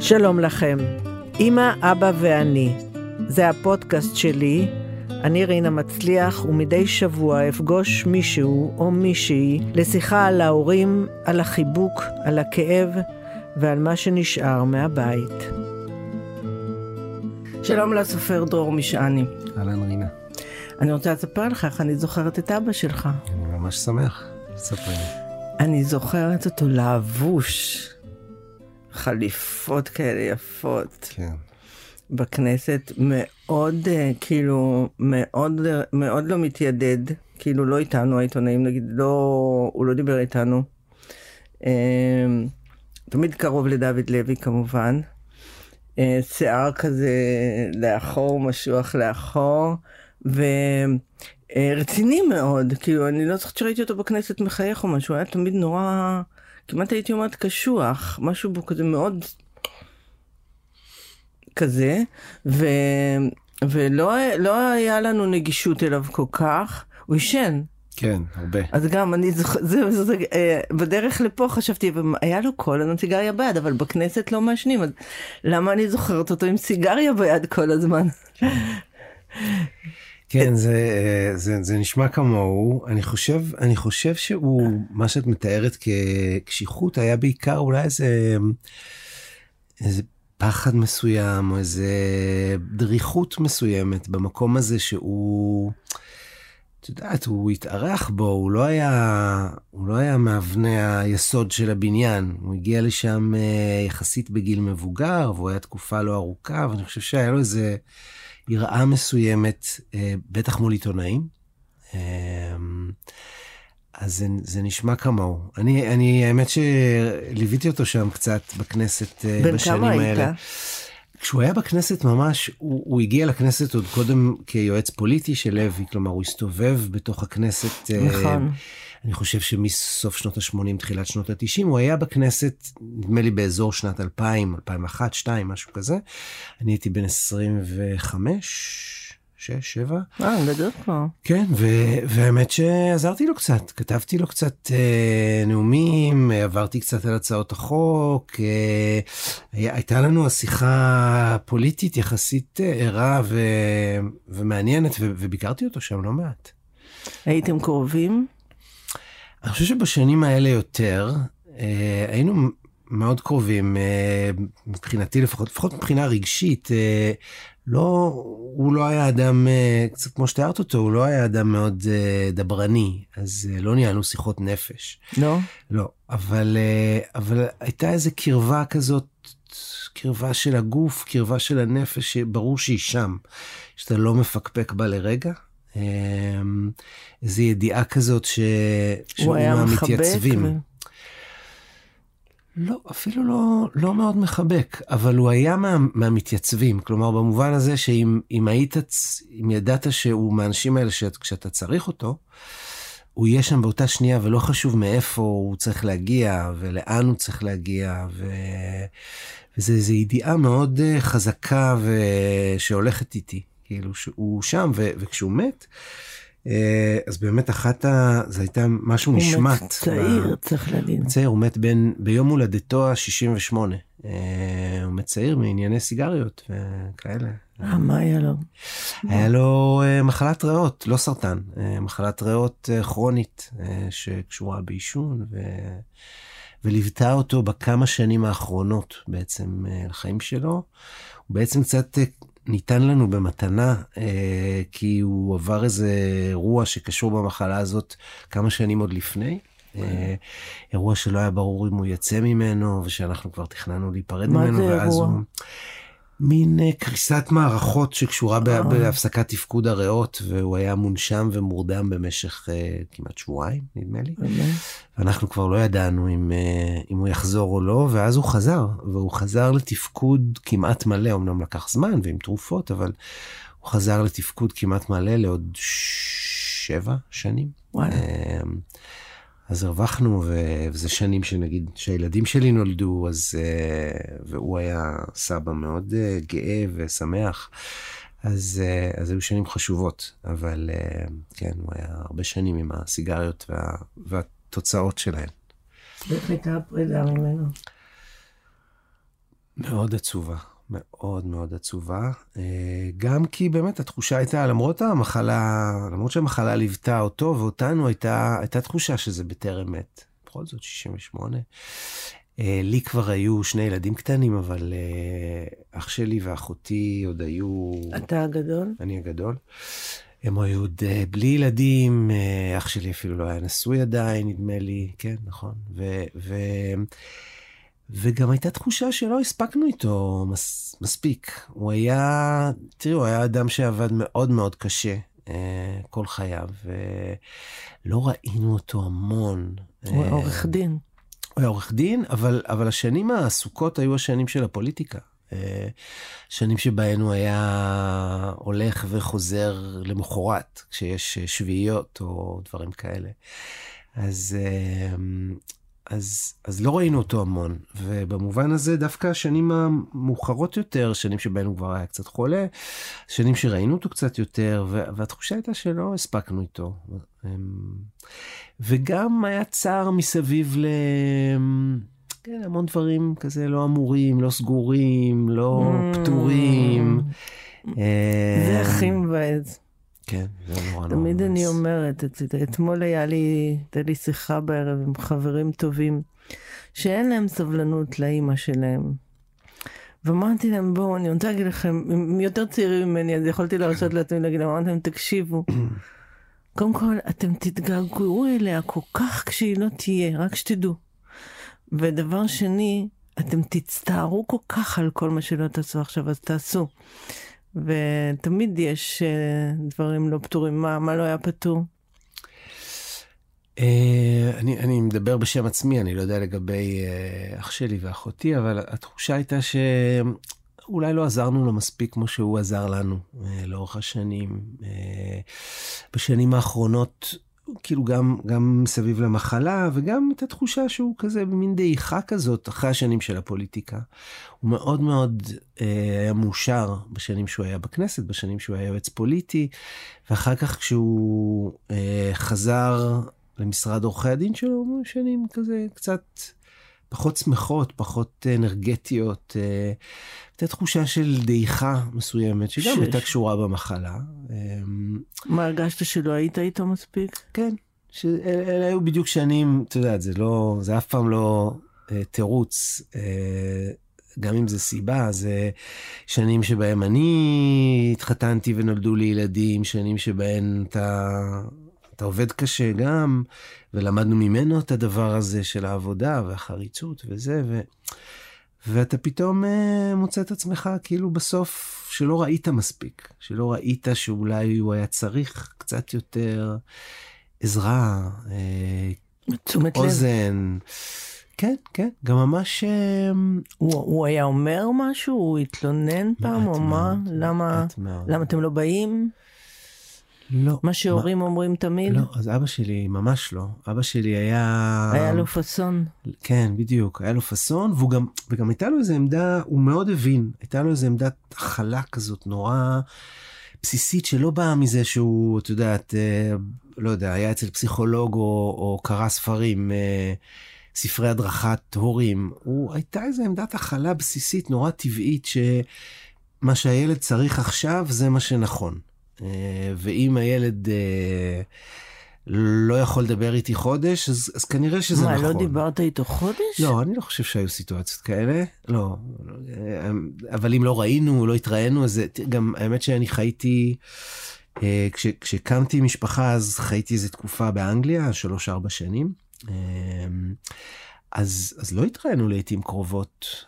שלום לכם, אמא, אבא ואני. זה הפודקאסט שלי. אני רינה מצליח, ומדי שבוע אפגוש מישהו או מישהי לשיחה על ההורים, על החיבוק, על הכאב ועל מה שנשאר מהבית. שלום לסופר דרור משעני. אהלן רינה. אני רוצה לספר לך איך אני זוכרת את אבא שלך. אני ממש שמח. ספרי לי. אני זוכרת אותו לבוש. חליפות כאלה יפות. כן. בכנסת מאוד אה, כאילו מאוד מאוד לא מתיידד כאילו לא איתנו העיתונאים נגיד לא הוא לא דיבר איתנו. אה, תמיד קרוב לדוד לוי כמובן. אה, שיער כזה לאחור משוח לאחור ורציני מאוד כאילו אני לא זוכרת שראיתי אותו בכנסת מחייך או משהו היה תמיד נורא כמעט הייתי אומרת קשוח משהו בו כזה מאוד כזה, ו, ולא לא היה לנו נגישות אליו כל כך, הוא עישן. כן, הרבה. אז גם אני זוכרת, זה, זה, זה, אה, בדרך לפה חשבתי, היה לו כל הזמן סיגריה ביד, אבל בכנסת לא מעשנים, אז למה אני זוכרת אותו עם סיגריה ביד כל הזמן? כן, זה, זה, זה נשמע כמוהו. אני אני חושב שהוא, מה שאת מתארת כקשיחות, היה בעיקר אולי איזה, איזה פחד מסוים, או איזה דריכות מסוימת במקום הזה שהוא, את יודעת, הוא התארח בו, הוא לא היה, הוא לא היה מאבני היסוד של הבניין. הוא הגיע לשם אה, יחסית בגיל מבוגר, והוא היה תקופה לא ארוכה, ואני חושב שהיה לו איזה יראה מסוימת, אה, בטח מול עיתונאים. אה, אז זה, זה נשמע כמוהו. אני, אני, האמת שליוויתי אותו שם קצת בכנסת אה, בשנים האלה. בן כמה היית? כשהוא היה בכנסת ממש, הוא, הוא הגיע לכנסת עוד קודם כיועץ פוליטי של לוי, כלומר הוא הסתובב בתוך הכנסת. אה, נכון. אני חושב שמסוף שנות ה-80, תחילת שנות ה-90, הוא היה בכנסת, נדמה לי באזור שנת 2000, 2001, 2002, משהו כזה. אני הייתי בן 25, שש, שבע. אה, גדול כבר. כן, והאמת שעזרתי לו קצת, כתבתי לו קצת אה, נאומים, עברתי קצת על הצעות החוק, אה, הייתה לנו השיחה פוליטית יחסית אה, ערה ו- ומעניינת, ו- וביקרתי אותו שם לא מעט. הייתם קרובים? אני חושב שבשנים האלה יותר, אה, היינו מאוד קרובים, אה, מבחינתי לפחות, לפחות מבחינה רגשית. אה, לא, הוא לא היה אדם, אה, קצת כמו שתיארת אותו, הוא לא היה אדם מאוד uh, דברני, אז uh, לא ניהלנו שיחות נפש. לא? לא, אבל, אבל הייתה איזו קרבה כזאת, קרבה של הגוף, קרבה של הנפש, שברור שהיא שם, שאתה לא מפקפק בה לרגע. איזו ידיעה כזאת ש... שהוא היה מחבק. ו... לא, אפילו לא, לא מאוד מחבק, אבל הוא היה מה, מהמתייצבים. כלומר, במובן הזה שאם היית, אם ידעת שהוא מהאנשים האלה שכשאתה צריך אותו, הוא יהיה שם באותה שנייה, ולא חשוב מאיפה הוא צריך להגיע, ולאן הוא צריך להגיע, ו... וזו ידיעה מאוד אה, חזקה ו... שהולכת איתי. כאילו, שהוא שם, ו... וכשהוא מת, אז באמת אחת ה... זה הייתה משהו הוא נשמט. הוא מת צעיר, ב... צריך להגיד. צעיר, הוא מת בין, ביום הולדתו ה-68. אה, הוא מת צעיר מענייני סיגריות וכאלה. אה, מה היה לו? היה לו אה, מחלת ריאות, לא סרטן, מחלת ריאות כרונית שקשורה בעישון, ו... וליוותה אותו בכמה שנים האחרונות בעצם לחיים שלו. הוא בעצם קצת ניתן לנו במתנה, אה, כי הוא עבר איזה אירוע שקשור במחלה הזאת כמה שנים עוד לפני. אה, אירוע שלא היה ברור אם הוא יצא ממנו, ושאנחנו כבר תכננו להיפרד ממנו. מה זה אירוע? מין אה, קריסת מערכות שקשורה אה. בהפסקת תפקוד הריאות, והוא היה מונשם ומורדם במשך uh, כמעט שבועיים, נדמה לי. ואנחנו כבר לא ידענו אם, uh, אם הוא יחזור או לא, ואז הוא חזר, והוא חזר לתפקוד כמעט מלא, אמנם לקח זמן ועם תרופות, אבל הוא חזר לתפקוד כמעט מלא לעוד שבע שנים. וואלה. אז הרווחנו, וזה שנים שנגיד שהילדים שלי נולדו, אז, אה, והוא היה סבא מאוד אה, גאה ושמח. אז, אה, אז היו שנים חשובות, אבל כן, הוא היה הרבה שנים עם הסיגריות וה, והתוצאות שלהן. ואיך הייתה הפרידה ממנו? מאוד עצובה, מאוד מאוד עצובה. אה, גם כי באמת התחושה הייתה, למרות המחלה, למרות שהמחלה ליוותה אותו ואותנו, הייתה, הייתה תחושה שזה בטרם מת. בכל זאת, 68. אה, לי כבר היו שני ילדים קטנים, אבל אה, אח שלי ואחותי עוד היו... אתה הגדול? אני הגדול. הם היו עוד בלי ילדים, אח שלי אפילו לא היה נשוי עדיין, נדמה לי, כן, נכון. ו... ו... וגם הייתה תחושה שלא הספקנו איתו מס, מספיק. הוא היה, תראו, הוא היה אדם שעבד מאוד מאוד קשה אה, כל חייו, ולא ראינו אותו המון. הוא היה אה, עורך דין. הוא היה עורך דין, אבל, אבל השנים העסוקות היו השנים של הפוליטיקה. אה, שנים שבהן הוא היה הולך וחוזר למחרת, כשיש שביעיות או דברים כאלה. אז, אה, אז, אז לא ראינו אותו המון, ובמובן הזה דווקא השנים המאוחרות יותר, שנים שבהן הוא כבר היה קצת חולה, שנים שראינו אותו קצת יותר, והתחושה הייתה שלא הספקנו איתו. אמ, וגם היה צער מסביב ל... כן, המון דברים כזה לא אמורים, לא סגורים, לא mm. פתורים. זה הכי מבאס. כן, זה נורא נורא. תמיד אני אומרת, אתמול היה לי, הייתה לי שיחה בערב עם חברים טובים, שאין להם סבלנות לאימא שלהם. ואמרתי להם, בואו, אני רוצה להגיד לכם, הם יותר צעירים ממני, אז יכולתי להרשות לעצמי להגיד להם, אמרתי להם, תקשיבו. קודם כל, אתם תתגעגעו אליה כל כך כשהיא לא תהיה, רק שתדעו. ודבר שני, אתם תצטערו כל כך על כל מה שלא תעשו עכשיו, אז תעשו. ותמיד יש אה, דברים לא פתורים. מה, מה לא היה פתור? Uh, אני, אני מדבר בשם עצמי, אני לא יודע לגבי uh, אח שלי ואחותי, אבל התחושה הייתה שאולי לא עזרנו לו מספיק כמו שהוא עזר לנו לאורך השנים. בשנים האחרונות כאילו גם, גם מסביב למחלה, וגם את התחושה שהוא כזה במין דעיכה כזאת אחרי השנים של הפוליטיקה. הוא מאוד מאוד אה, היה מאושר בשנים שהוא היה בכנסת, בשנים שהוא היה יועץ פוליטי, ואחר כך כשהוא אה, חזר למשרד עורכי הדין שלו, שנים כזה קצת פחות שמחות, פחות אנרגטיות. אה, הייתה תחושה של דעיכה מסוימת, שגם ש... הייתה קשורה במחלה. אמ, מה, הרגשת שלא היית איתו מספיק? כן, שאלה היו בדיוק שנים, את יודעת, זה לא, זה אף פעם לא אה, תירוץ. אה, גם אם זה סיבה, זה שנים שבהם אני התחתנתי ונולדו לי ילדים, שנים שבהם אתה, אתה עובד קשה גם, ולמדנו ממנו את הדבר הזה של העבודה והחריצות וזה, ו... ואתה פתאום uh, מוצא את עצמך כאילו בסוף שלא ראית מספיק, שלא ראית שאולי הוא היה צריך קצת יותר עזרה, uh, אוזן. כן, כן, גם ממש... Uh, הוא, הוא היה אומר משהו? הוא התלונן פעם או מה? למה, למה אתם לא באים? לא. מה שהורים מה... אומרים תמיד? לא, אז אבא שלי ממש לא. אבא שלי היה... היה לו פאסון. כן, בדיוק. היה לו פאסון, והוא גם, וגם הייתה לו איזו עמדה, הוא מאוד הבין, הייתה לו איזו עמדת הכלה כזאת נורא בסיסית, שלא באה מזה שהוא, את יודעת, אה, לא יודע, היה אצל פסיכולוג או, או קרא ספרים. אה, ספרי הדרכת הורים, הוא הייתה איזו עמדת הכלה בסיסית נורא טבעית שמה שהילד צריך עכשיו זה מה שנכון. אה, ואם הילד אה, לא יכול לדבר איתי חודש, אז, אז כנראה שזה מה, נכון. מה, לא דיברת איתו חודש? לא, אני לא חושב שהיו סיטואציות כאלה. לא. אה, אבל אם לא ראינו, לא התראינו, אז גם האמת שאני חייתי, כש, כשקמתי משפחה, אז חייתי איזה תקופה באנגליה, שלוש-ארבע שנים. אז, אז לא התראינו לעיתים קרובות.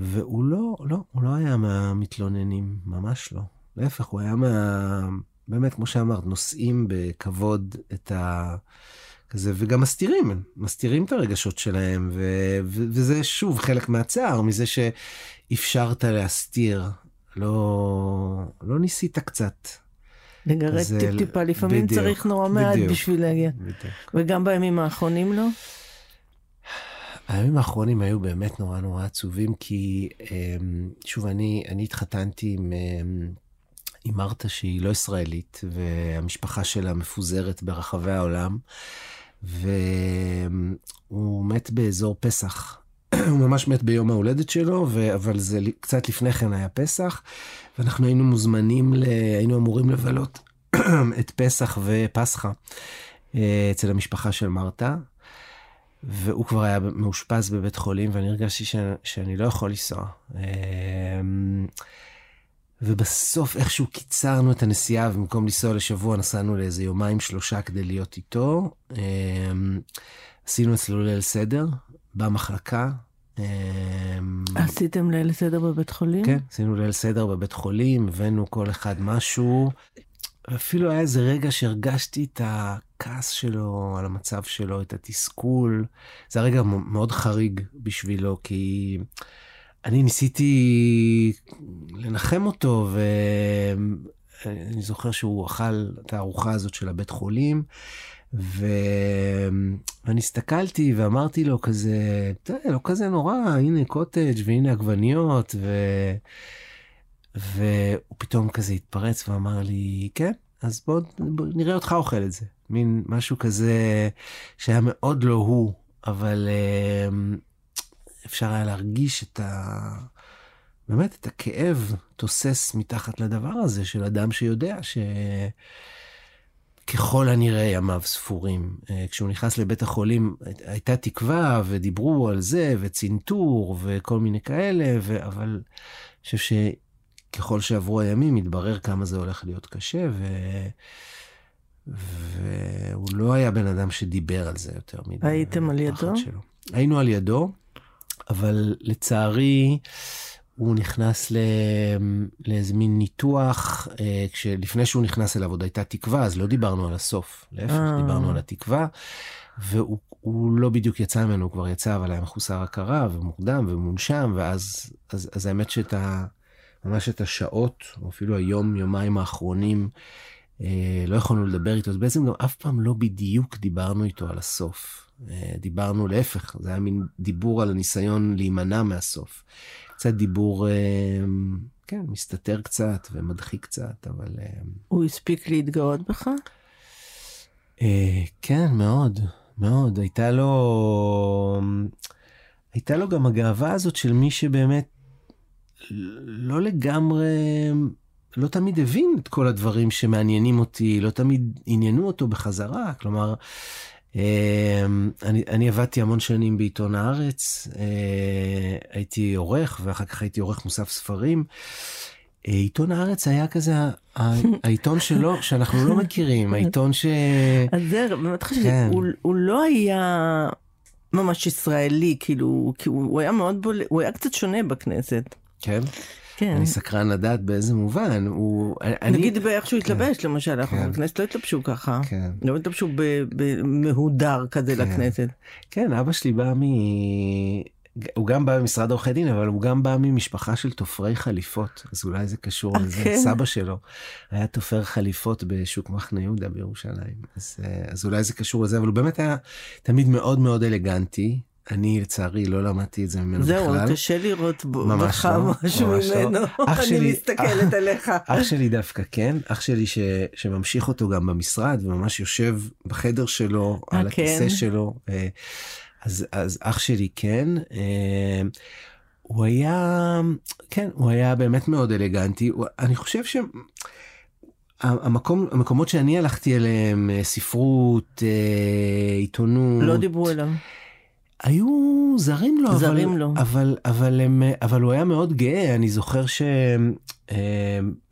והוא לא, לא, הוא לא היה מהמתלוננים, ממש לא. להפך, הוא היה מה... באמת, כמו שאמרת, נושאים בכבוד את ה... כזה, וגם מסתירים, מסתירים את הרגשות שלהם, ו... ו... וזה שוב חלק מהצער, מזה שאפשרת להסתיר, לא, לא ניסית קצת. לגרד טיפ-טיפה, לפעמים בדיוק, צריך נורא מעט בדיוק, בשביל להגיע. בדיוק. וגם בימים האחרונים לא? הימים האחרונים היו באמת נורא נורא עצובים, כי אמ, שוב, אני, אני התחתנתי עם, אמ, עם מרתה שהיא לא ישראלית, והמשפחה שלה מפוזרת ברחבי העולם. והוא מת באזור פסח. הוא ממש מת ביום ההולדת שלו, ו... אבל זה קצת לפני כן היה פסח, ואנחנו היינו מוזמנים, ל... היינו אמורים לבלות את פסח ופסחא אה, אצל המשפחה של מרתה, והוא כבר היה מאושפז בבית חולים, ואני הרגשתי ש... שאני לא יכול לנסוע. אה, ובסוף איכשהו קיצרנו את הנסיעה, ובמקום לנסוע לשבוע נסענו לאיזה יומיים שלושה כדי להיות איתו. אה, עשינו אצלו ליל סדר במחלקה. עשיתם ליל סדר בבית חולים? כן, עשינו ליל סדר בבית חולים, הבאנו כל אחד משהו. ואפילו היה איזה רגע שהרגשתי את הכעס שלו על המצב שלו, את התסכול. זה היה רגע מאוד חריג בשבילו, כי אני ניסיתי לנחם אותו, ואני זוכר שהוא אכל את הארוחה הזאת של הבית חולים, ו... ואני הסתכלתי ואמרתי לו כזה, לא כזה נורא, הנה קוטג' והנה עגבניות, ו... והוא פתאום כזה התפרץ ואמר לי, כן, אז בוא, בוא נראה אותך אוכל את זה. מין משהו כזה שהיה מאוד לא הוא, אבל אה, אפשר היה להרגיש את ה... באמת, את הכאב תוסס מתחת לדבר הזה של אדם שיודע שככל הנראה ימיו ספורים. אה, כשהוא נכנס לבית החולים הייתה תקווה ודיברו על זה וצנתור וכל מיני כאלה, ו... אבל אני חושב. ככל שעברו הימים התברר כמה זה הולך להיות קשה, ו... והוא לא היה בן אדם שדיבר על זה יותר מדי. הייתם על ידו? שלו. היינו על ידו, אבל לצערי הוא נכנס ל... לאיזה מין ניתוח, אה, כשלפני שהוא נכנס אליו עוד הייתה תקווה, אז לא דיברנו על הסוף, להפך, אה. דיברנו על התקווה. והוא לא בדיוק יצא ממנו, הוא כבר יצא, אבל היה מחוסר הכרה ומוקדם ומונשם, ואז אז, אז האמת שאת ה... ממש את השעות, או אפילו היום, יומיים האחרונים, אה, לא יכולנו לדבר איתו, אז בעצם גם אף פעם לא בדיוק דיברנו איתו על הסוף. אה, דיברנו להפך, זה היה מין דיבור על הניסיון להימנע מהסוף. קצת דיבור, אה, כן, מסתתר קצת ומדחיק קצת, אבל... אה, הוא הספיק להתגאות בך? אה, כן, מאוד, מאוד. הייתה לו... הייתה לו גם הגאווה הזאת של מי שבאמת לא לגמרי, לא תמיד הבין את כל הדברים שמעניינים אותי, לא תמיד עניינו אותו בחזרה, כלומר, אמ, אני, אני עבדתי המון שנים בעיתון הארץ, אה, הייתי עורך ואחר כך הייתי עורך מוסף ספרים. אה, עיתון הארץ היה כזה העיתון שלו שאנחנו לא מכירים, העיתון ש... אז זה באמת חשבתי, כן. הוא, לא היה ממש ישראלי, כאילו, הוא היה מאוד בולט, הוא היה קצת שונה בכנסת. כן? כן. אני סקרן לדעת באיזה מובן. הוא... נגיד אני... באיך שהוא התלבש, כן. למשל, כן. הכנסת לא התלבשו ככה. כן. לא התלבשו במהודר כזה כן. לכנסת. כן, אבא שלי בא מ... הוא גם בא ממשרד עורכי דין, אבל הוא גם בא ממשפחה של תופרי חליפות, אז אולי זה קשור okay. לזה. כן. סבא שלו היה תופר חליפות בשוק מחנה יהודה בירושלים, אז, אה, אז אולי זה קשור לזה, אבל הוא באמת היה תמיד מאוד מאוד אלגנטי, אני לצערי לא למדתי את זה ממנו זהו, בכלל. זהו, קשה לראות בך לא, משהו ממנו, לא. אני שלי, מסתכלת עליך. אח שלי דווקא כן, אח שלי ש, שממשיך אותו גם במשרד וממש יושב בחדר שלו, על אה, הכיסא כן. שלו. אה, אז, אז אח שלי כן. אה, הוא היה, כן, הוא היה באמת מאוד אלגנטי. אני חושב ש... המקום, המקומות שאני הלכתי אליהם, ספרות, עיתונות. לא דיברו אליו. היו זרים לו, זרים אבל, לו. אבל, אבל, הם, אבל הוא היה מאוד גאה, אני זוכר שפעם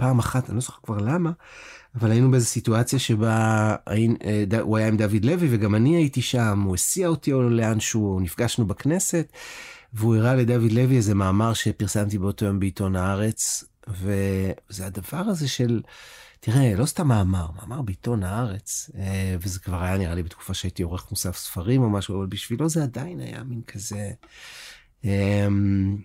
אה, אחת, אני לא זוכר כבר למה, אבל היינו באיזו סיטואציה שבה אה, הוא היה עם דוד לוי וגם אני הייתי שם, הוא הסיע אותי לאנשהו, נפגשנו בכנסת, והוא הראה לדוד לוי איזה מאמר שפרסמתי באותו יום בעיתון הארץ, וזה הדבר הזה של... תראה, לא סתם מאמר, מאמר בעיתון הארץ, אה, וזה כבר היה נראה לי בתקופה שהייתי עורך מוסף ספרים או משהו, אבל בשבילו זה עדיין היה מין כזה... אמ,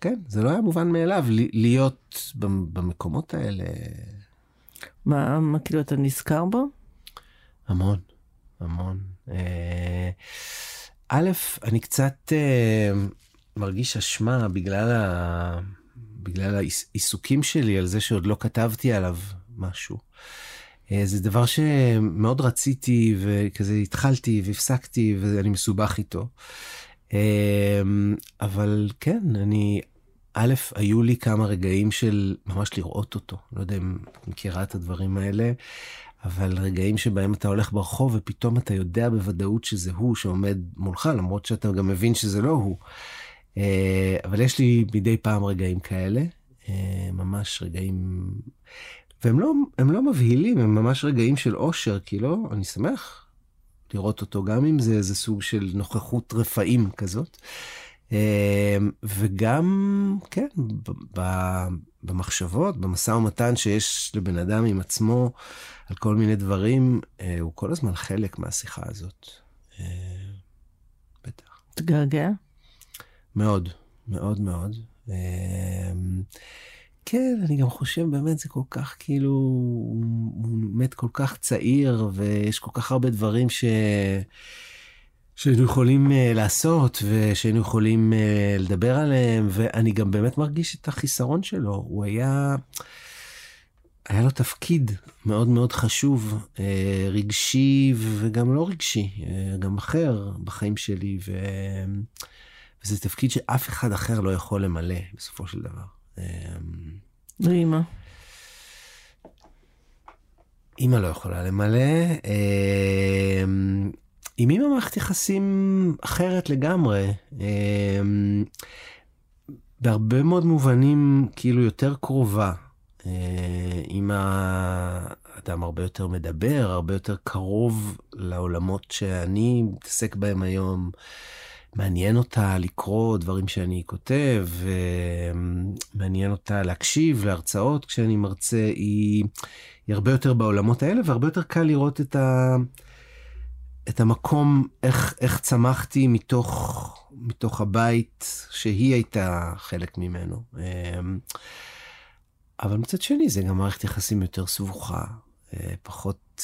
כן, זה לא היה מובן מאליו להיות במקומות האלה. מה, מה כאילו אתה נזכר בו? המון, המון. אה, א', אני קצת אה, מרגיש אשמה בגלל, ה... בגלל העיסוקים שלי על זה שעוד לא כתבתי עליו משהו. אה, זה דבר שמאוד רציתי וכזה התחלתי והפסקתי ואני מסובך איתו. אה, אבל כן, אני, א', היו לי כמה רגעים של ממש לראות אותו. לא יודע אם את מכירה את הדברים האלה, אבל רגעים שבהם אתה הולך ברחוב ופתאום אתה יודע בוודאות שזה הוא שעומד מולך, למרות שאתה גם מבין שזה לא הוא. אה, אבל יש לי מדי פעם רגעים כאלה, ממש רגעים והם לא, לא מבהילים, הם ממש רגעים של אושר, כי לא, אני שמח לראות אותו, גם אם זה איזה סוג של נוכחות רפאים כזאת. אמ, וגם, כן, במחשבות, במשא ומתן שיש לבן אדם עם עצמו על כל מיני דברים, אה, הוא כל הזמן חלק מהשיחה הזאת. אה, בטח. תגעגע? מאוד, מאוד מאוד. כן, אני גם חושב, באמת, זה כל כך כאילו, הוא מת כל כך צעיר, ויש כל כך הרבה דברים ש... שהיינו יכולים uh, לעשות, ושהיינו יכולים uh, לדבר עליהם, ואני גם באמת מרגיש את החיסרון שלו. הוא היה... היה לו תפקיד מאוד מאוד חשוב, uh, רגשי וגם לא רגשי, uh, גם אחר בחיים שלי, ו... וזה תפקיד שאף אחד אחר לא יכול למלא בסופו של דבר. ואימא? אימא לא יכולה למלא. אמ, עם אימא מערכת יחסים אחרת לגמרי. אמ, בהרבה מאוד מובנים כאילו יותר קרובה. אימא אה, אדם הרבה יותר מדבר, הרבה יותר קרוב לעולמות שאני מתעסק בהם היום. מעניין אותה לקרוא דברים שאני כותב, מעניין אותה להקשיב להרצאות כשאני מרצה, היא, היא הרבה יותר בעולמות האלה, והרבה יותר קל לראות את, ה, את המקום, איך, איך צמחתי מתוך, מתוך הבית שהיא הייתה חלק ממנו. אבל מצד שני, זה גם מערכת יחסים יותר סבוכה, פחות,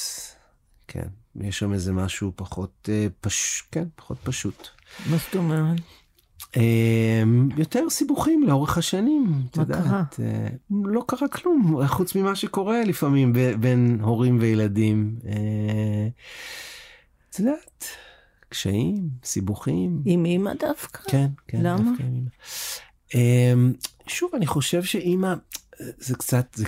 כן, יש שם איזה משהו פחות, אה, פש, כן, פחות פשוט. מה זאת אומרת? אמ, יותר סיבוכים לאורך השנים, את יודעת. אה, לא קרה כלום, חוץ ממה שקורה לפעמים בין הורים וילדים. אה, את יודעת, קשיים, סיבוכים. עם אימא דווקא? כן, כן. למה? אמ, שוב, אני חושב שאימא, זה קצת, זה,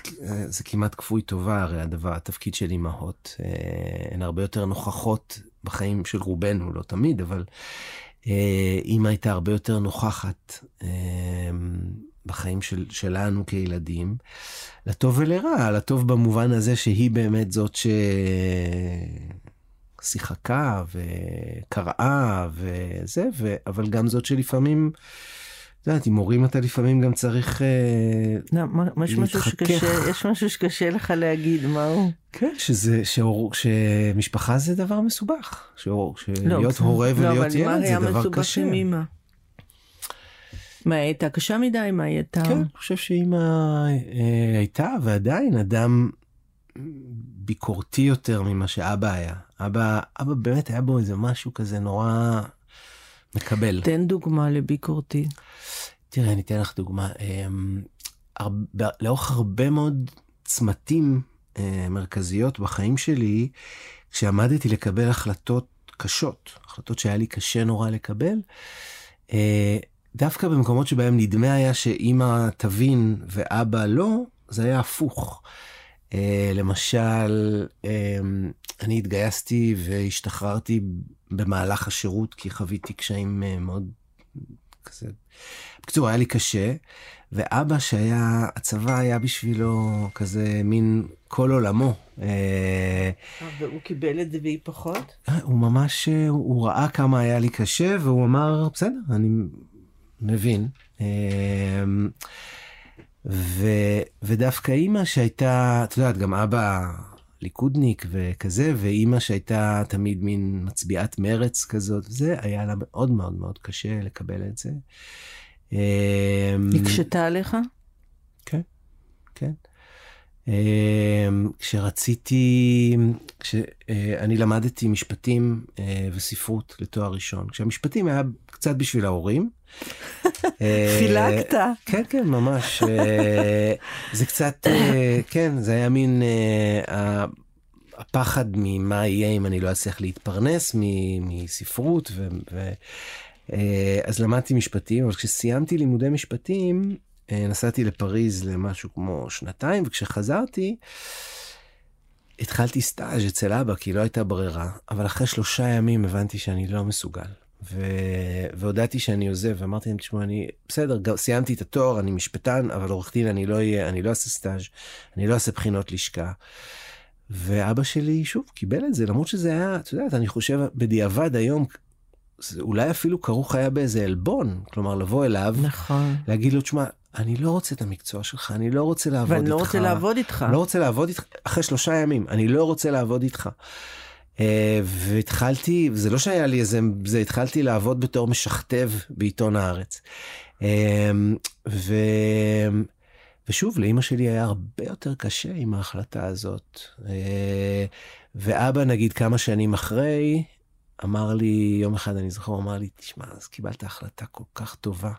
זה כמעט כפוי טובה, הרי הדבר, התפקיד של אימהות. אה, הן הרבה יותר נוכחות בחיים של רובנו, לא תמיד, אבל אה, אימא הייתה הרבה יותר נוכחת אה, בחיים של, שלנו כילדים, לטוב ולרע, לטוב במובן הזה שהיא באמת זאת ששיחקה וקראה וזה, ו... אבל גם זאת שלפעמים... את יודעת, עם הורים אתה לפעמים גם צריך אה, לא, להתחכך. יש משהו שקשה לך להגיד, מה הוא? כן, שזה, שהור, שמשפחה זה דבר מסובך. שהור, שלהיות לא, הורה לא, ולהיות ילד זה דבר קשה. לא? מה, היא הייתה קשה מדי? מה היא הייתה? כן, אני חושב שאמא אה, הייתה ועדיין אדם ביקורתי יותר ממה שאבא היה. אבא, אבא באמת היה בו איזה משהו כזה נורא מקבל. תן דוגמה לביקורתי. תראה, אני אתן לך דוגמה. אמ, לאורך הרבה מאוד צמתים אה, מרכזיות בחיים שלי, כשעמדתי לקבל החלטות קשות, החלטות שהיה לי קשה נורא לקבל, אה, דווקא במקומות שבהם נדמה היה שאימא תבין ואבא לא, זה היה הפוך. אה, למשל, אמ, אני התגייסתי והשתחררתי במהלך השירות כי חוויתי קשיים מאוד כזה. בקיצור, היה לי קשה, ואבא שהיה, הצבא היה בשבילו כזה מין כל עולמו. אה, והוא קיבל את זה והיא פחות? אה, הוא ממש, הוא ראה כמה היה לי קשה, והוא אמר, בסדר, אני מבין. אה, ו, ודווקא אימא שהייתה, את יודעת, גם אבא ליכודניק וכזה, ואימא שהייתה תמיד מין מצביעת מרץ כזאת, זה היה לה מאוד מאוד מאוד קשה לקבל את זה. אמ, הקשתה עליך? כן, כן. אמ, כשרציתי, כשאני למדתי משפטים אה, וספרות לתואר ראשון, כשהמשפטים היה קצת בשביל ההורים. אה, חילקת. כן, כן, ממש. אה, זה קצת, כן, זה היה מין הפחד ממה יהיה אם אני לא אצליח להתפרנס מספרות. ו, אה, אז למדתי משפטים, אבל כשסיימתי לימודי משפטים, אה, נסעתי לפריז למשהו כמו שנתיים, וכשחזרתי, התחלתי סטאז' אצל אבא, כי לא הייתה ברירה, אבל אחרי שלושה ימים הבנתי שאני לא מסוגל. ו... והודעתי שאני עוזב, ואמרתי להם, תשמעו, אני, בסדר, סיימתי את התואר, אני משפטן, אבל עורך דין אני לא אהיה, אני לא אעשה סטאז', אני לא אעשה בחינות לשכה. ואבא שלי, שוב, קיבל את זה, למרות שזה היה, את יודעת, אני חושב, בדיעבד היום, אולי אפילו כרוך היה באיזה עלבון, כלומר, לבוא אליו, נכון. להגיד לו, תשמע, אני לא רוצה את המקצוע שלך, אני לא רוצה לעבוד ואני איתך. לא רוצה לעבוד איתך. לא רוצה לעבוד איתך, אחרי שלושה ימים, אני לא רוצה לעבוד איתך. Uh, והתחלתי, זה לא שהיה לי איזה, זה התחלתי לעבוד בתור משכתב בעיתון הארץ. Uh, ו... ושוב, לאימא שלי היה הרבה יותר קשה עם ההחלטה הזאת. Uh, ואבא, נגיד כמה שנים אחרי, אמר לי, יום אחד אני זוכר, הוא אמר לי, תשמע, אז קיבלת החלטה כל כך טובה.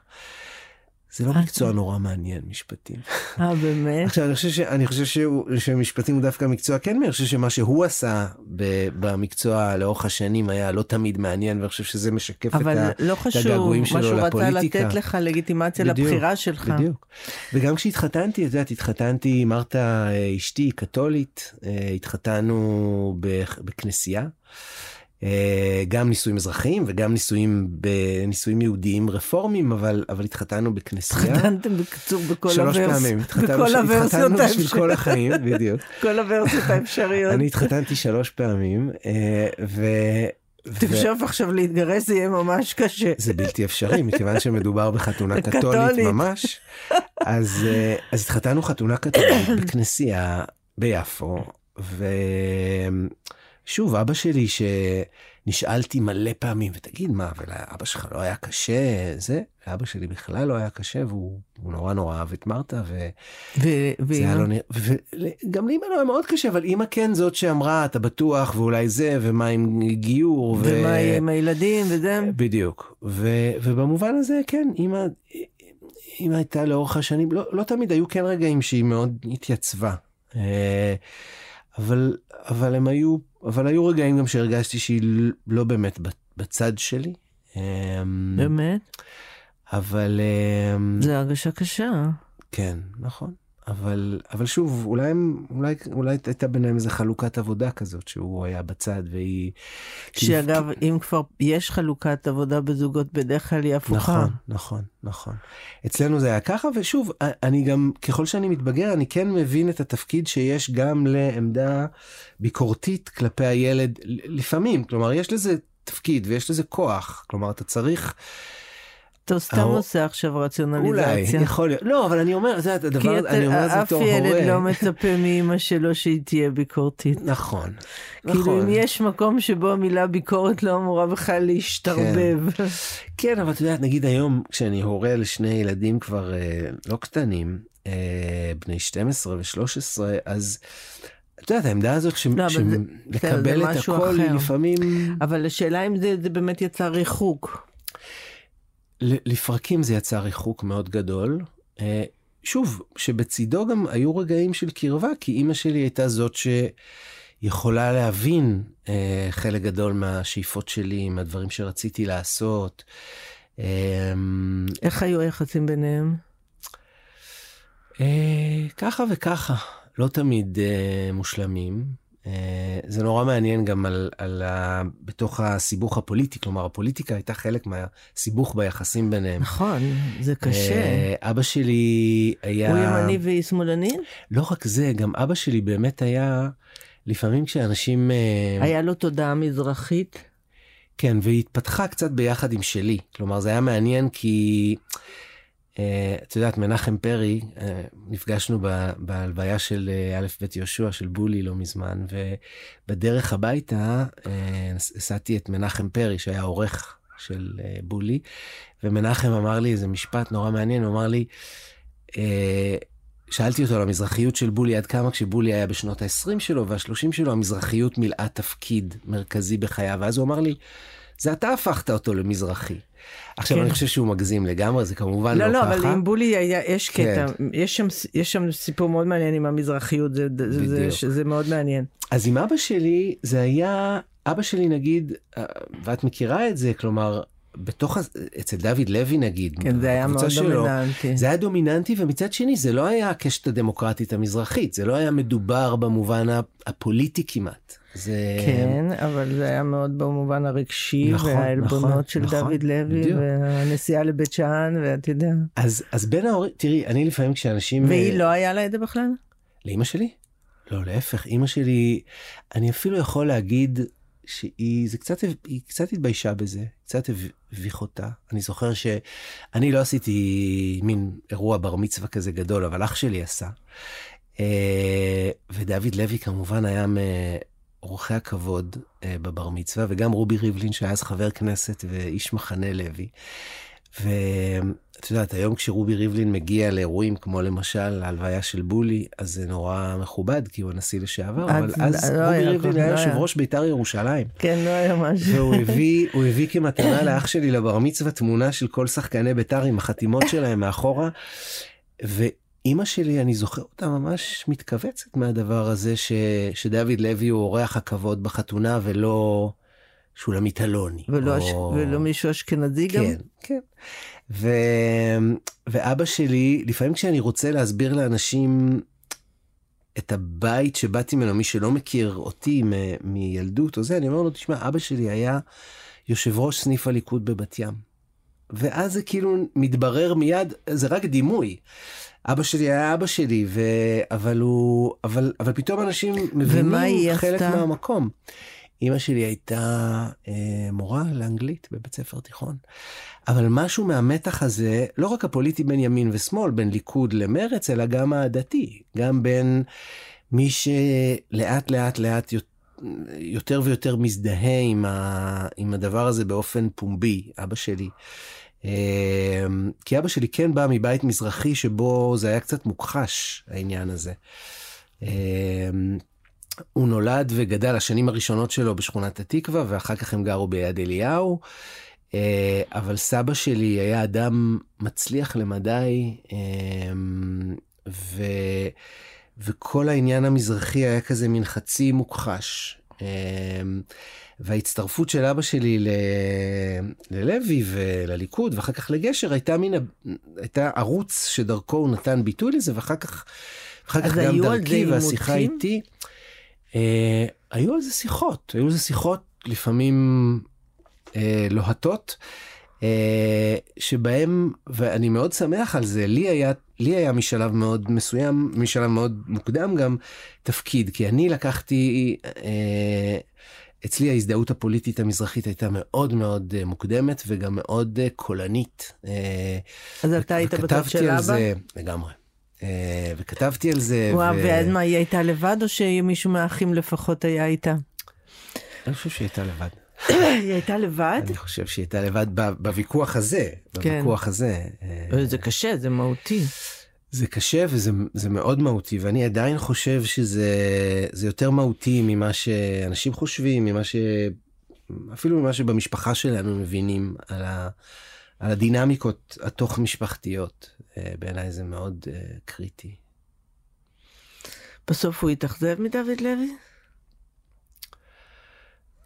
זה לא מקצוע נורא מעניין, משפטים. אה, באמת? עכשיו, אני חושב, ש, אני חושב שהוא, שמשפטים הוא דווקא מקצוע כן, אני חושב שמה שהוא עשה ב, במקצוע לאורך השנים היה לא תמיד מעניין, ואני חושב שזה משקף את, ה, לא את הגעגועים שלו לפוליטיקה. אבל לא חשוב, מה שהוא רצה לתת לך לגיטימציה בדיוק, לבחירה שלך. בדיוק. וגם כשהתחתנתי, את יודעת, התחתנתי, מרתה אשתי, קתולית, התחתנו בכנסייה. אה, גם נישואים אזרחיים וגם נישואים בנישואים יהודיים רפורמיים אבל אבל התחתנו בכנסייה. התחתנתם בקיצור בכל שלוש הוורס... פעמים. בכל הוורסיות האפשריות. כל החיים בדיוק. כל הוורסיות האפשריות. אני התחתנתי שלוש פעמים אה, ו... תחשוב עכשיו להתגרש זה יהיה ממש קשה. זה בלתי אפשרי מכיוון שמדובר בחתונה קתולית ממש. אז אה, אז התחתנו חתונה קתולית בכנסייה ביפו. ו... שוב, אבא שלי שנשאלתי מלא פעמים, ותגיד מה, ולאבא שלך לא היה קשה, זה, לאבא שלי בכלל לא היה קשה, והוא נורא נורא אהב את מרתה, ו... ואימא? לא נרא... וגם לאמא לא היה מאוד קשה, אבל אימא כן זאת שאמרה, אתה בטוח, ואולי זה, ומה עם גיור, ו... ומה עם הילדים, וזה. בדיוק. ו... ובמובן הזה, כן, אימא... אימא הייתה לאורך השנים, לא, לא תמיד היו כן רגעים שהיא מאוד התייצבה. אה, אבל, אבל הם היו, אבל היו רגעים גם שהרגשתי שהיא לא באמת בצד שלי. אמ, באמת? אבל... אמ, זה הרגשה קשה. כן, נכון. אבל, אבל שוב, אולי, אולי, אולי הייתה ביניהם איזה חלוקת עבודה כזאת, שהוא היה בצד והיא... שאגב, כי... אם כבר יש חלוקת עבודה בזוגות, בדרך כלל היא הפוכה. נכון, נכון, נכון. אצלנו זה היה ככה, ושוב, אני גם, ככל שאני מתבגר, אני כן מבין את התפקיד שיש גם לעמדה ביקורתית כלפי הילד, לפעמים, כלומר, יש לזה תפקיד ויש לזה כוח, כלומר, אתה צריך... אתה סתם עושה עכשיו רציונליזציה. אולי, יכול להיות. לא, אבל אני אומר, זה הדבר, אני אומר את זה בתור הורה. כי אף ילד לא מצפה מאמא שלו שהיא תהיה ביקורתית. נכון, כאילו נכון. אם יש מקום שבו המילה ביקורת לא אמורה בכלל להשתרבב. כן, אבל את יודעת, נגיד היום, כשאני הורה לשני ילדים כבר לא קטנים, בני 12 ו-13, אז... את יודעת, העמדה הזאת שמקבל את הכל לפעמים... אבל השאלה אם זה באמת יצא ריחוק. לפרקים זה יצר ריחוק מאוד גדול. שוב, שבצידו גם היו רגעים של קרבה, כי אימא שלי הייתה זאת שיכולה להבין חלק גדול מהשאיפות שלי, מהדברים שרציתי לעשות. איך היו היחסים ביניהם? ככה וככה, לא תמיד מושלמים. זה נורא מעניין גם על, על ה... בתוך הסיבוך הפוליטי, כלומר הפוליטיקה הייתה חלק מהסיבוך ביחסים ביניהם. נכון, זה קשה. אבא שלי היה... הוא ימני והיא שמאלנית? לא רק זה, גם אבא שלי באמת היה, לפעמים כשאנשים... היה לו תודעה מזרחית? כן, והיא התפתחה קצת ביחד עם שלי. כלומר, זה היה מעניין כי... את יודעת, מנחם פרי, נפגשנו בהלוויה של א' ב' יהושע, של בולי לא מזמן, ובדרך הביתה הסעתי את מנחם פרי, שהיה עורך של בולי, ומנחם אמר לי איזה משפט נורא מעניין, הוא אמר לי, שאלתי אותו על המזרחיות של בולי עד כמה כשבולי היה בשנות ה-20 שלו וה-30 שלו, המזרחיות מילאה תפקיד מרכזי בחייו, ואז הוא אמר לי, זה אתה הפכת אותו למזרחי. עכשיו כן. אני חושב שהוא מגזים לגמרי, זה כמובן לא, לא, לא ככה. לא, לא, אבל עם בולי היה, יש קטע, כן. יש, שם, יש שם סיפור מאוד מעניין עם המזרחיות, זה, זה, זה, זה מאוד מעניין. אז עם אבא שלי, זה היה, אבא שלי נגיד, אה, ואת מכירה את זה, כלומר, בתוך, אצל דוד לוי נגיד, כן, זה היה מאוד שלו, דומיננטי. זה היה דומיננטי, ומצד שני זה לא היה הקשת הדמוקרטית המזרחית, זה לא היה מדובר במובן הפוליטי כמעט. זה... כן, אבל זה היה מאוד במובן הרגשי, נכון, והעלבונות נכון, של נכון, דוד לוי, בדיוק. והנסיעה לבית שאן, ואתה יודע. אז, אז בין ההורים, תראי, אני לפעמים כשאנשים... והיא לא היה לה את זה בכלל? לאימא שלי? לא, להפך, אימא שלי, אני אפילו יכול להגיד שהיא, זה קצת, היא קצת התביישה בזה, קצת הביך אותה. אני זוכר שאני לא עשיתי מין אירוע בר מצווה כזה גדול, אבל אח שלי עשה. אה, ודוד לוי כמובן היה מאורחי הכבוד אה, בבר מצווה, וגם רובי ריבלין שהיה אז חבר כנסת ואיש מחנה לוי. ואת יודעת, היום כשרובי ריבלין מגיע לאירועים כמו למשל ההלוויה של בולי, אז זה נורא מכובד, כי הוא הנשיא לשעבר, אבל אז לא רובי ריבלין היה לא יושב ראש בית"ר ירושלים. כן, לא היה משהו. והוא הביא, הוא הביא כמתנה לאח שלי לבר מצווה תמונה של כל שחקני בית"ר עם החתימות שלהם מאחורה. ואימא שלי, אני זוכר אותה ממש מתכווצת מהדבר הזה, ש, שדוד לוי הוא אורח הכבוד בחתונה ולא... שולמית אלוני. ולא, או... ולא מישהו אשכנזי כן, גם? כן, כן. ו... ואבא שלי, לפעמים כשאני רוצה להסביר לאנשים את הבית שבאתי ממנו, מי שלא מכיר אותי מ... מילדות או זה, אני אומר לו, תשמע, אבא שלי היה יושב ראש סניף הליכוד בבת ים. ואז זה כאילו מתברר מיד, זה רק דימוי. אבא שלי היה אבא שלי, ו... אבל הוא, אבל, אבל פתאום אנשים מבינים חלק עשתה? מהמקום. אימא שלי הייתה אה, מורה לאנגלית בבית ספר תיכון. אבל משהו מהמתח הזה, לא רק הפוליטי בין ימין ושמאל, בין ליכוד למרץ, אלא גם הדתי. גם בין מי שלאט לאט לאט יותר ויותר מזדהה עם, ה, עם הדבר הזה באופן פומבי, אבא שלי. אה, כי אבא שלי כן בא מבית מזרחי שבו זה היה קצת מוכחש, העניין הזה. אה, הוא נולד וגדל השנים הראשונות שלו בשכונת התקווה, ואחר כך הם גרו ביד אליהו. אה, אבל סבא שלי היה אדם מצליח למדי, אה, ו... וכל העניין המזרחי היה כזה מין חצי מוכחש. אה, וההצטרפות של אבא שלי ל... ללוי ולליכוד ואחר כך לגשר הייתה מין, הייתה ערוץ שדרכו הוא נתן ביטוי לזה ואחר כך, אחר כך גם דרכי והשיחה איתי. אה, היו על זה שיחות, היו על זה שיחות לפעמים אה, לוהטות, אה, שבהם, ואני מאוד שמח על זה, לי היה, לי היה משלב מאוד מסוים, משלב מאוד מוקדם גם, תפקיד, כי אני לקחתי, אה, אצלי ההזדהות הפוליטית המזרחית הייתה מאוד מאוד אה, מוקדמת וגם מאוד אה, קולנית. אה, אז אתה היית בצד של אבא? זה, לגמרי. אה, וכתבתי על זה. וואו, ו... ואז מה, היא הייתה לבד או שמישהו מהאחים לפחות היה איתה? אני חושב שהיא הייתה לבד. היא הייתה לבד? אני חושב שהיא הייתה לבד בוויכוח הזה, כן. בוויכוח הזה. אה, זה קשה, זה מהותי. זה קשה וזה מאוד מהותי, ואני עדיין חושב שזה יותר מהותי ממה שאנשים חושבים, ממה ש... אפילו ממה שבמשפחה שלנו מבינים על, ה... על הדינמיקות התוך משפחתיות. אה, בעיניי זה מאוד uh, קריטי. בסוף הוא התאכזב מדוד לוי?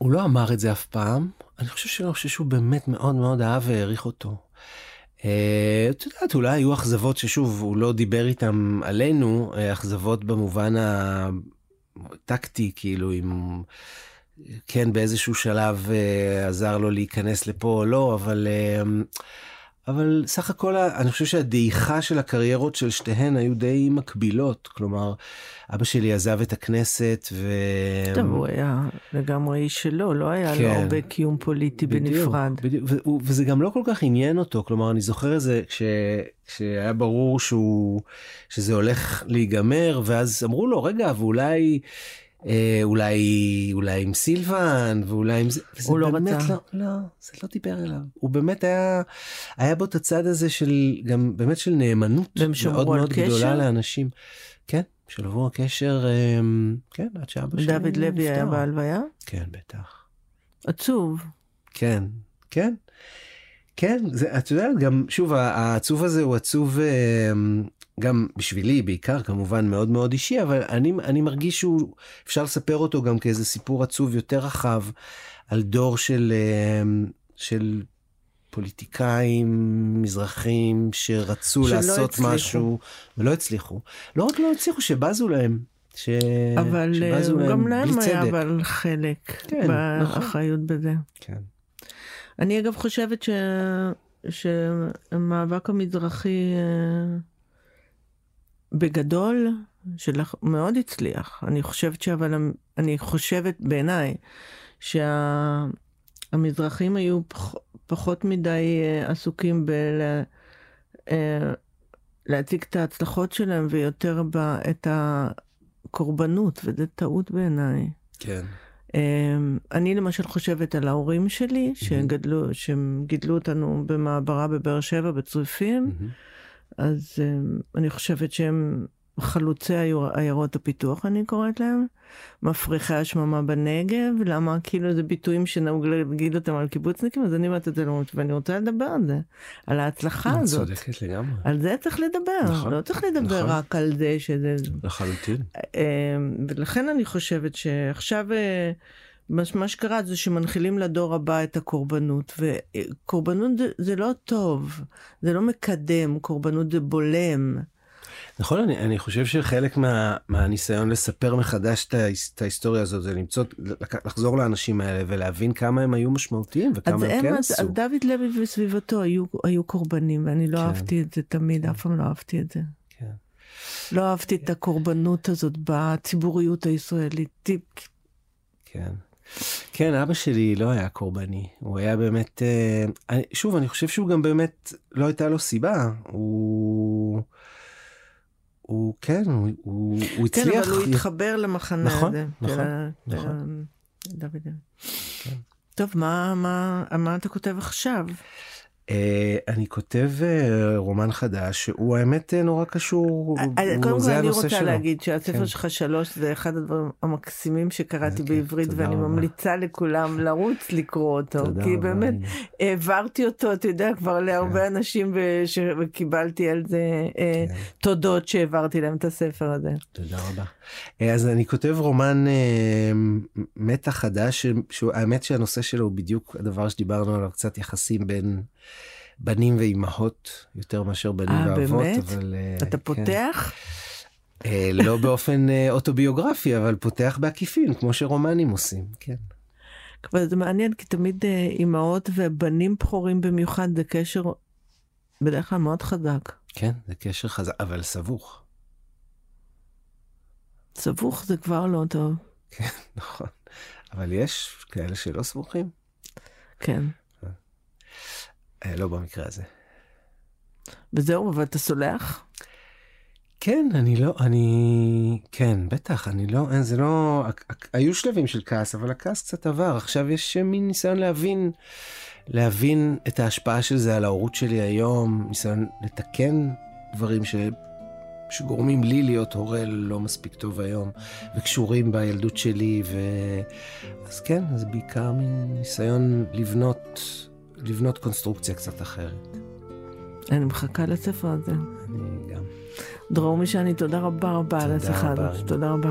הוא לא אמר את זה אף פעם. אני חושב שלא, חושב שהוא באמת מאוד מאוד אהב והעריך אותו. Uh, את יודעת, אולי היו אכזבות ששוב, הוא לא דיבר איתם עלינו, אכזבות במובן הטקטי, כאילו, אם כן באיזשהו שלב uh, עזר לו להיכנס לפה או לא, אבל... אבל סך הכל אני חושב שהדעיכה של הקריירות של שתיהן היו די מקבילות. כלומר, אבא שלי עזב את הכנסת ו... טוב, הוא היה לגמרי איש שלו, לא היה כן. לו הרבה קיום פוליטי בדיוק, בנפרד. בדיוק, ו- וזה גם לא כל כך עניין אותו. כלומר, אני זוכר את זה כש... כשהיה ברור שהוא... שזה הולך להיגמר, ואז אמרו לו, רגע, ואולי... אה, אולי אולי עם סילבן ואולי עם זה, הוא לא רצה. לא, לא, זה לא דיבר אליו. הוא באמת היה, היה בו את הצד הזה של, גם באמת של נאמנות מאוד מאוד קשר? גדולה לאנשים. כן, שלבו הקשר, אה, כן, עד שאבא שלי דוד לוי היה בהלוויה? כן, בטח. עצוב. כן, כן. כן, זה, את יודעת, גם, שוב, העצוב הזה הוא עצוב אה, גם בשבילי, בעיקר כמובן מאוד מאוד אישי, אבל אני, אני מרגיש שהוא, אפשר לספר אותו גם כאיזה סיפור עצוב יותר רחב, על דור של, אה, של פוליטיקאים מזרחים שרצו לעשות הצליחו. משהו ולא הצליחו. לא רק לא הצליחו, שבזו להם. ש... אבל שבזו להם גם להם היה אבל חלק כן, באחריות נכון. בזה. כן. אני אגב חושבת ש... שהמאבק המזרחי אה, בגדול שלך מאוד הצליח. אני חושבת שאבל, אני חושבת בעיניי שהמזרחים היו פח, פחות מדי אה, עסוקים בלהציג אה, את ההצלחות שלהם ויותר את הקורבנות, וזה טעות בעיניי. כן. אמ, אני למשל חושבת על ההורים שלי, שגדלו, שהם גידלו אותנו במעברה בבאר שבע, בצריפים, אז אמ, אני חושבת שהם חלוצי עיירות הפיתוח, אני קוראת להם, מפריחי השממה בנגב, למה כאילו זה ביטויים שנהוג להגיד אותם על קיבוצניקים, אז אני אומרת את זה למרות, ואני רוצה לדבר על זה, על ההצלחה הזאת. צודקת לגמרי. על זה צריך לדבר, נכון, לא צריך לדבר נכון. רק על זה שזה... לחלוטין. אמ, ולכן אני חושבת שעכשיו... מה שקרה זה שמנחילים לדור הבא את הקורבנות, וקורבנות זה, זה לא טוב, זה לא מקדם, קורבנות זה בולם. נכון, אני, אני חושב שחלק מה, מהניסיון לספר מחדש את, את ההיסטוריה הזאת זה למצוא, לחזור לאנשים האלה ולהבין כמה הם היו משמעותיים וכמה הם כן עשו. אז דוד לוי וסביבתו היו, היו קורבנים ואני לא כן. אהבתי את זה תמיד, כן. אף פעם לא אהבתי את זה. כן. לא אהבתי את הקורבנות הזאת בציבוריות הישראלית. כן. כן, אבא שלי לא היה קורבני, הוא היה באמת, אה, שוב, אני חושב שהוא גם באמת, לא הייתה לו סיבה, הוא... הוא כן, הוא, הוא, הוא הצליח. כן, אבל הוא התחבר למחנה נכון, הזה. נכון, נכון. נכון. דוד. כן. טוב, מה, מה, מה אתה כותב עכשיו? Uh, אני כותב uh, רומן חדש שהוא האמת uh, נורא קשור, uh, קודם כל אני רוצה שלו. להגיד שהספר כן. שלך שלוש זה אחד הדברים המקסימים שקראתי okay, בעברית ואני. ממליצה לכולם לרוץ לקרוא אותו, כי באמת. העברתי אותו, אתה יודע, כבר כן. להרבה אנשים וקיבלתי על זה כן. תודות שהעברתי להם את הספר הזה. תודה רבה. אז אני כותב רומן מתח חדש, שהאמת שהנושא שלו הוא בדיוק הדבר שדיברנו עליו, קצת יחסים בין... בנים ואימהות יותר מאשר בנים 아, אה, ואבות. באמת? אבל... אה, אתה כן. פותח? אה, לא באופן אוטוביוגרפי, אבל פותח בעקיפין, כמו שרומנים עושים, כן. אבל זה מעניין, כי תמיד אימהות ובנים בכורים במיוחד זה קשר בדרך כלל מאוד חזק. כן, זה קשר חזק, אבל סבוך. סבוך זה כבר לא טוב. כן, נכון. אבל יש כאלה שלא סבוכים. כן. אה, לא במקרה הזה. וזהו, אבל אתה סולח? כן, אני לא, אני, כן, בטח, אני לא, אין, זה לא, היו שלבים של כעס, אבל הכעס קצת עבר, עכשיו יש מין ניסיון להבין, להבין את ההשפעה של זה על ההורות שלי היום, ניסיון לתקן דברים ש... שגורמים לי להיות הורה לא מספיק טוב היום, וקשורים בילדות שלי, ו... אז כן, זה בעיקר מין ניסיון לבנות לבנות קונסטרוקציה קצת אחרת. אני מחכה לספר הזה. אני גם. דרור משני, תודה רבה רבה על השיחה הזאת. תודה רבה.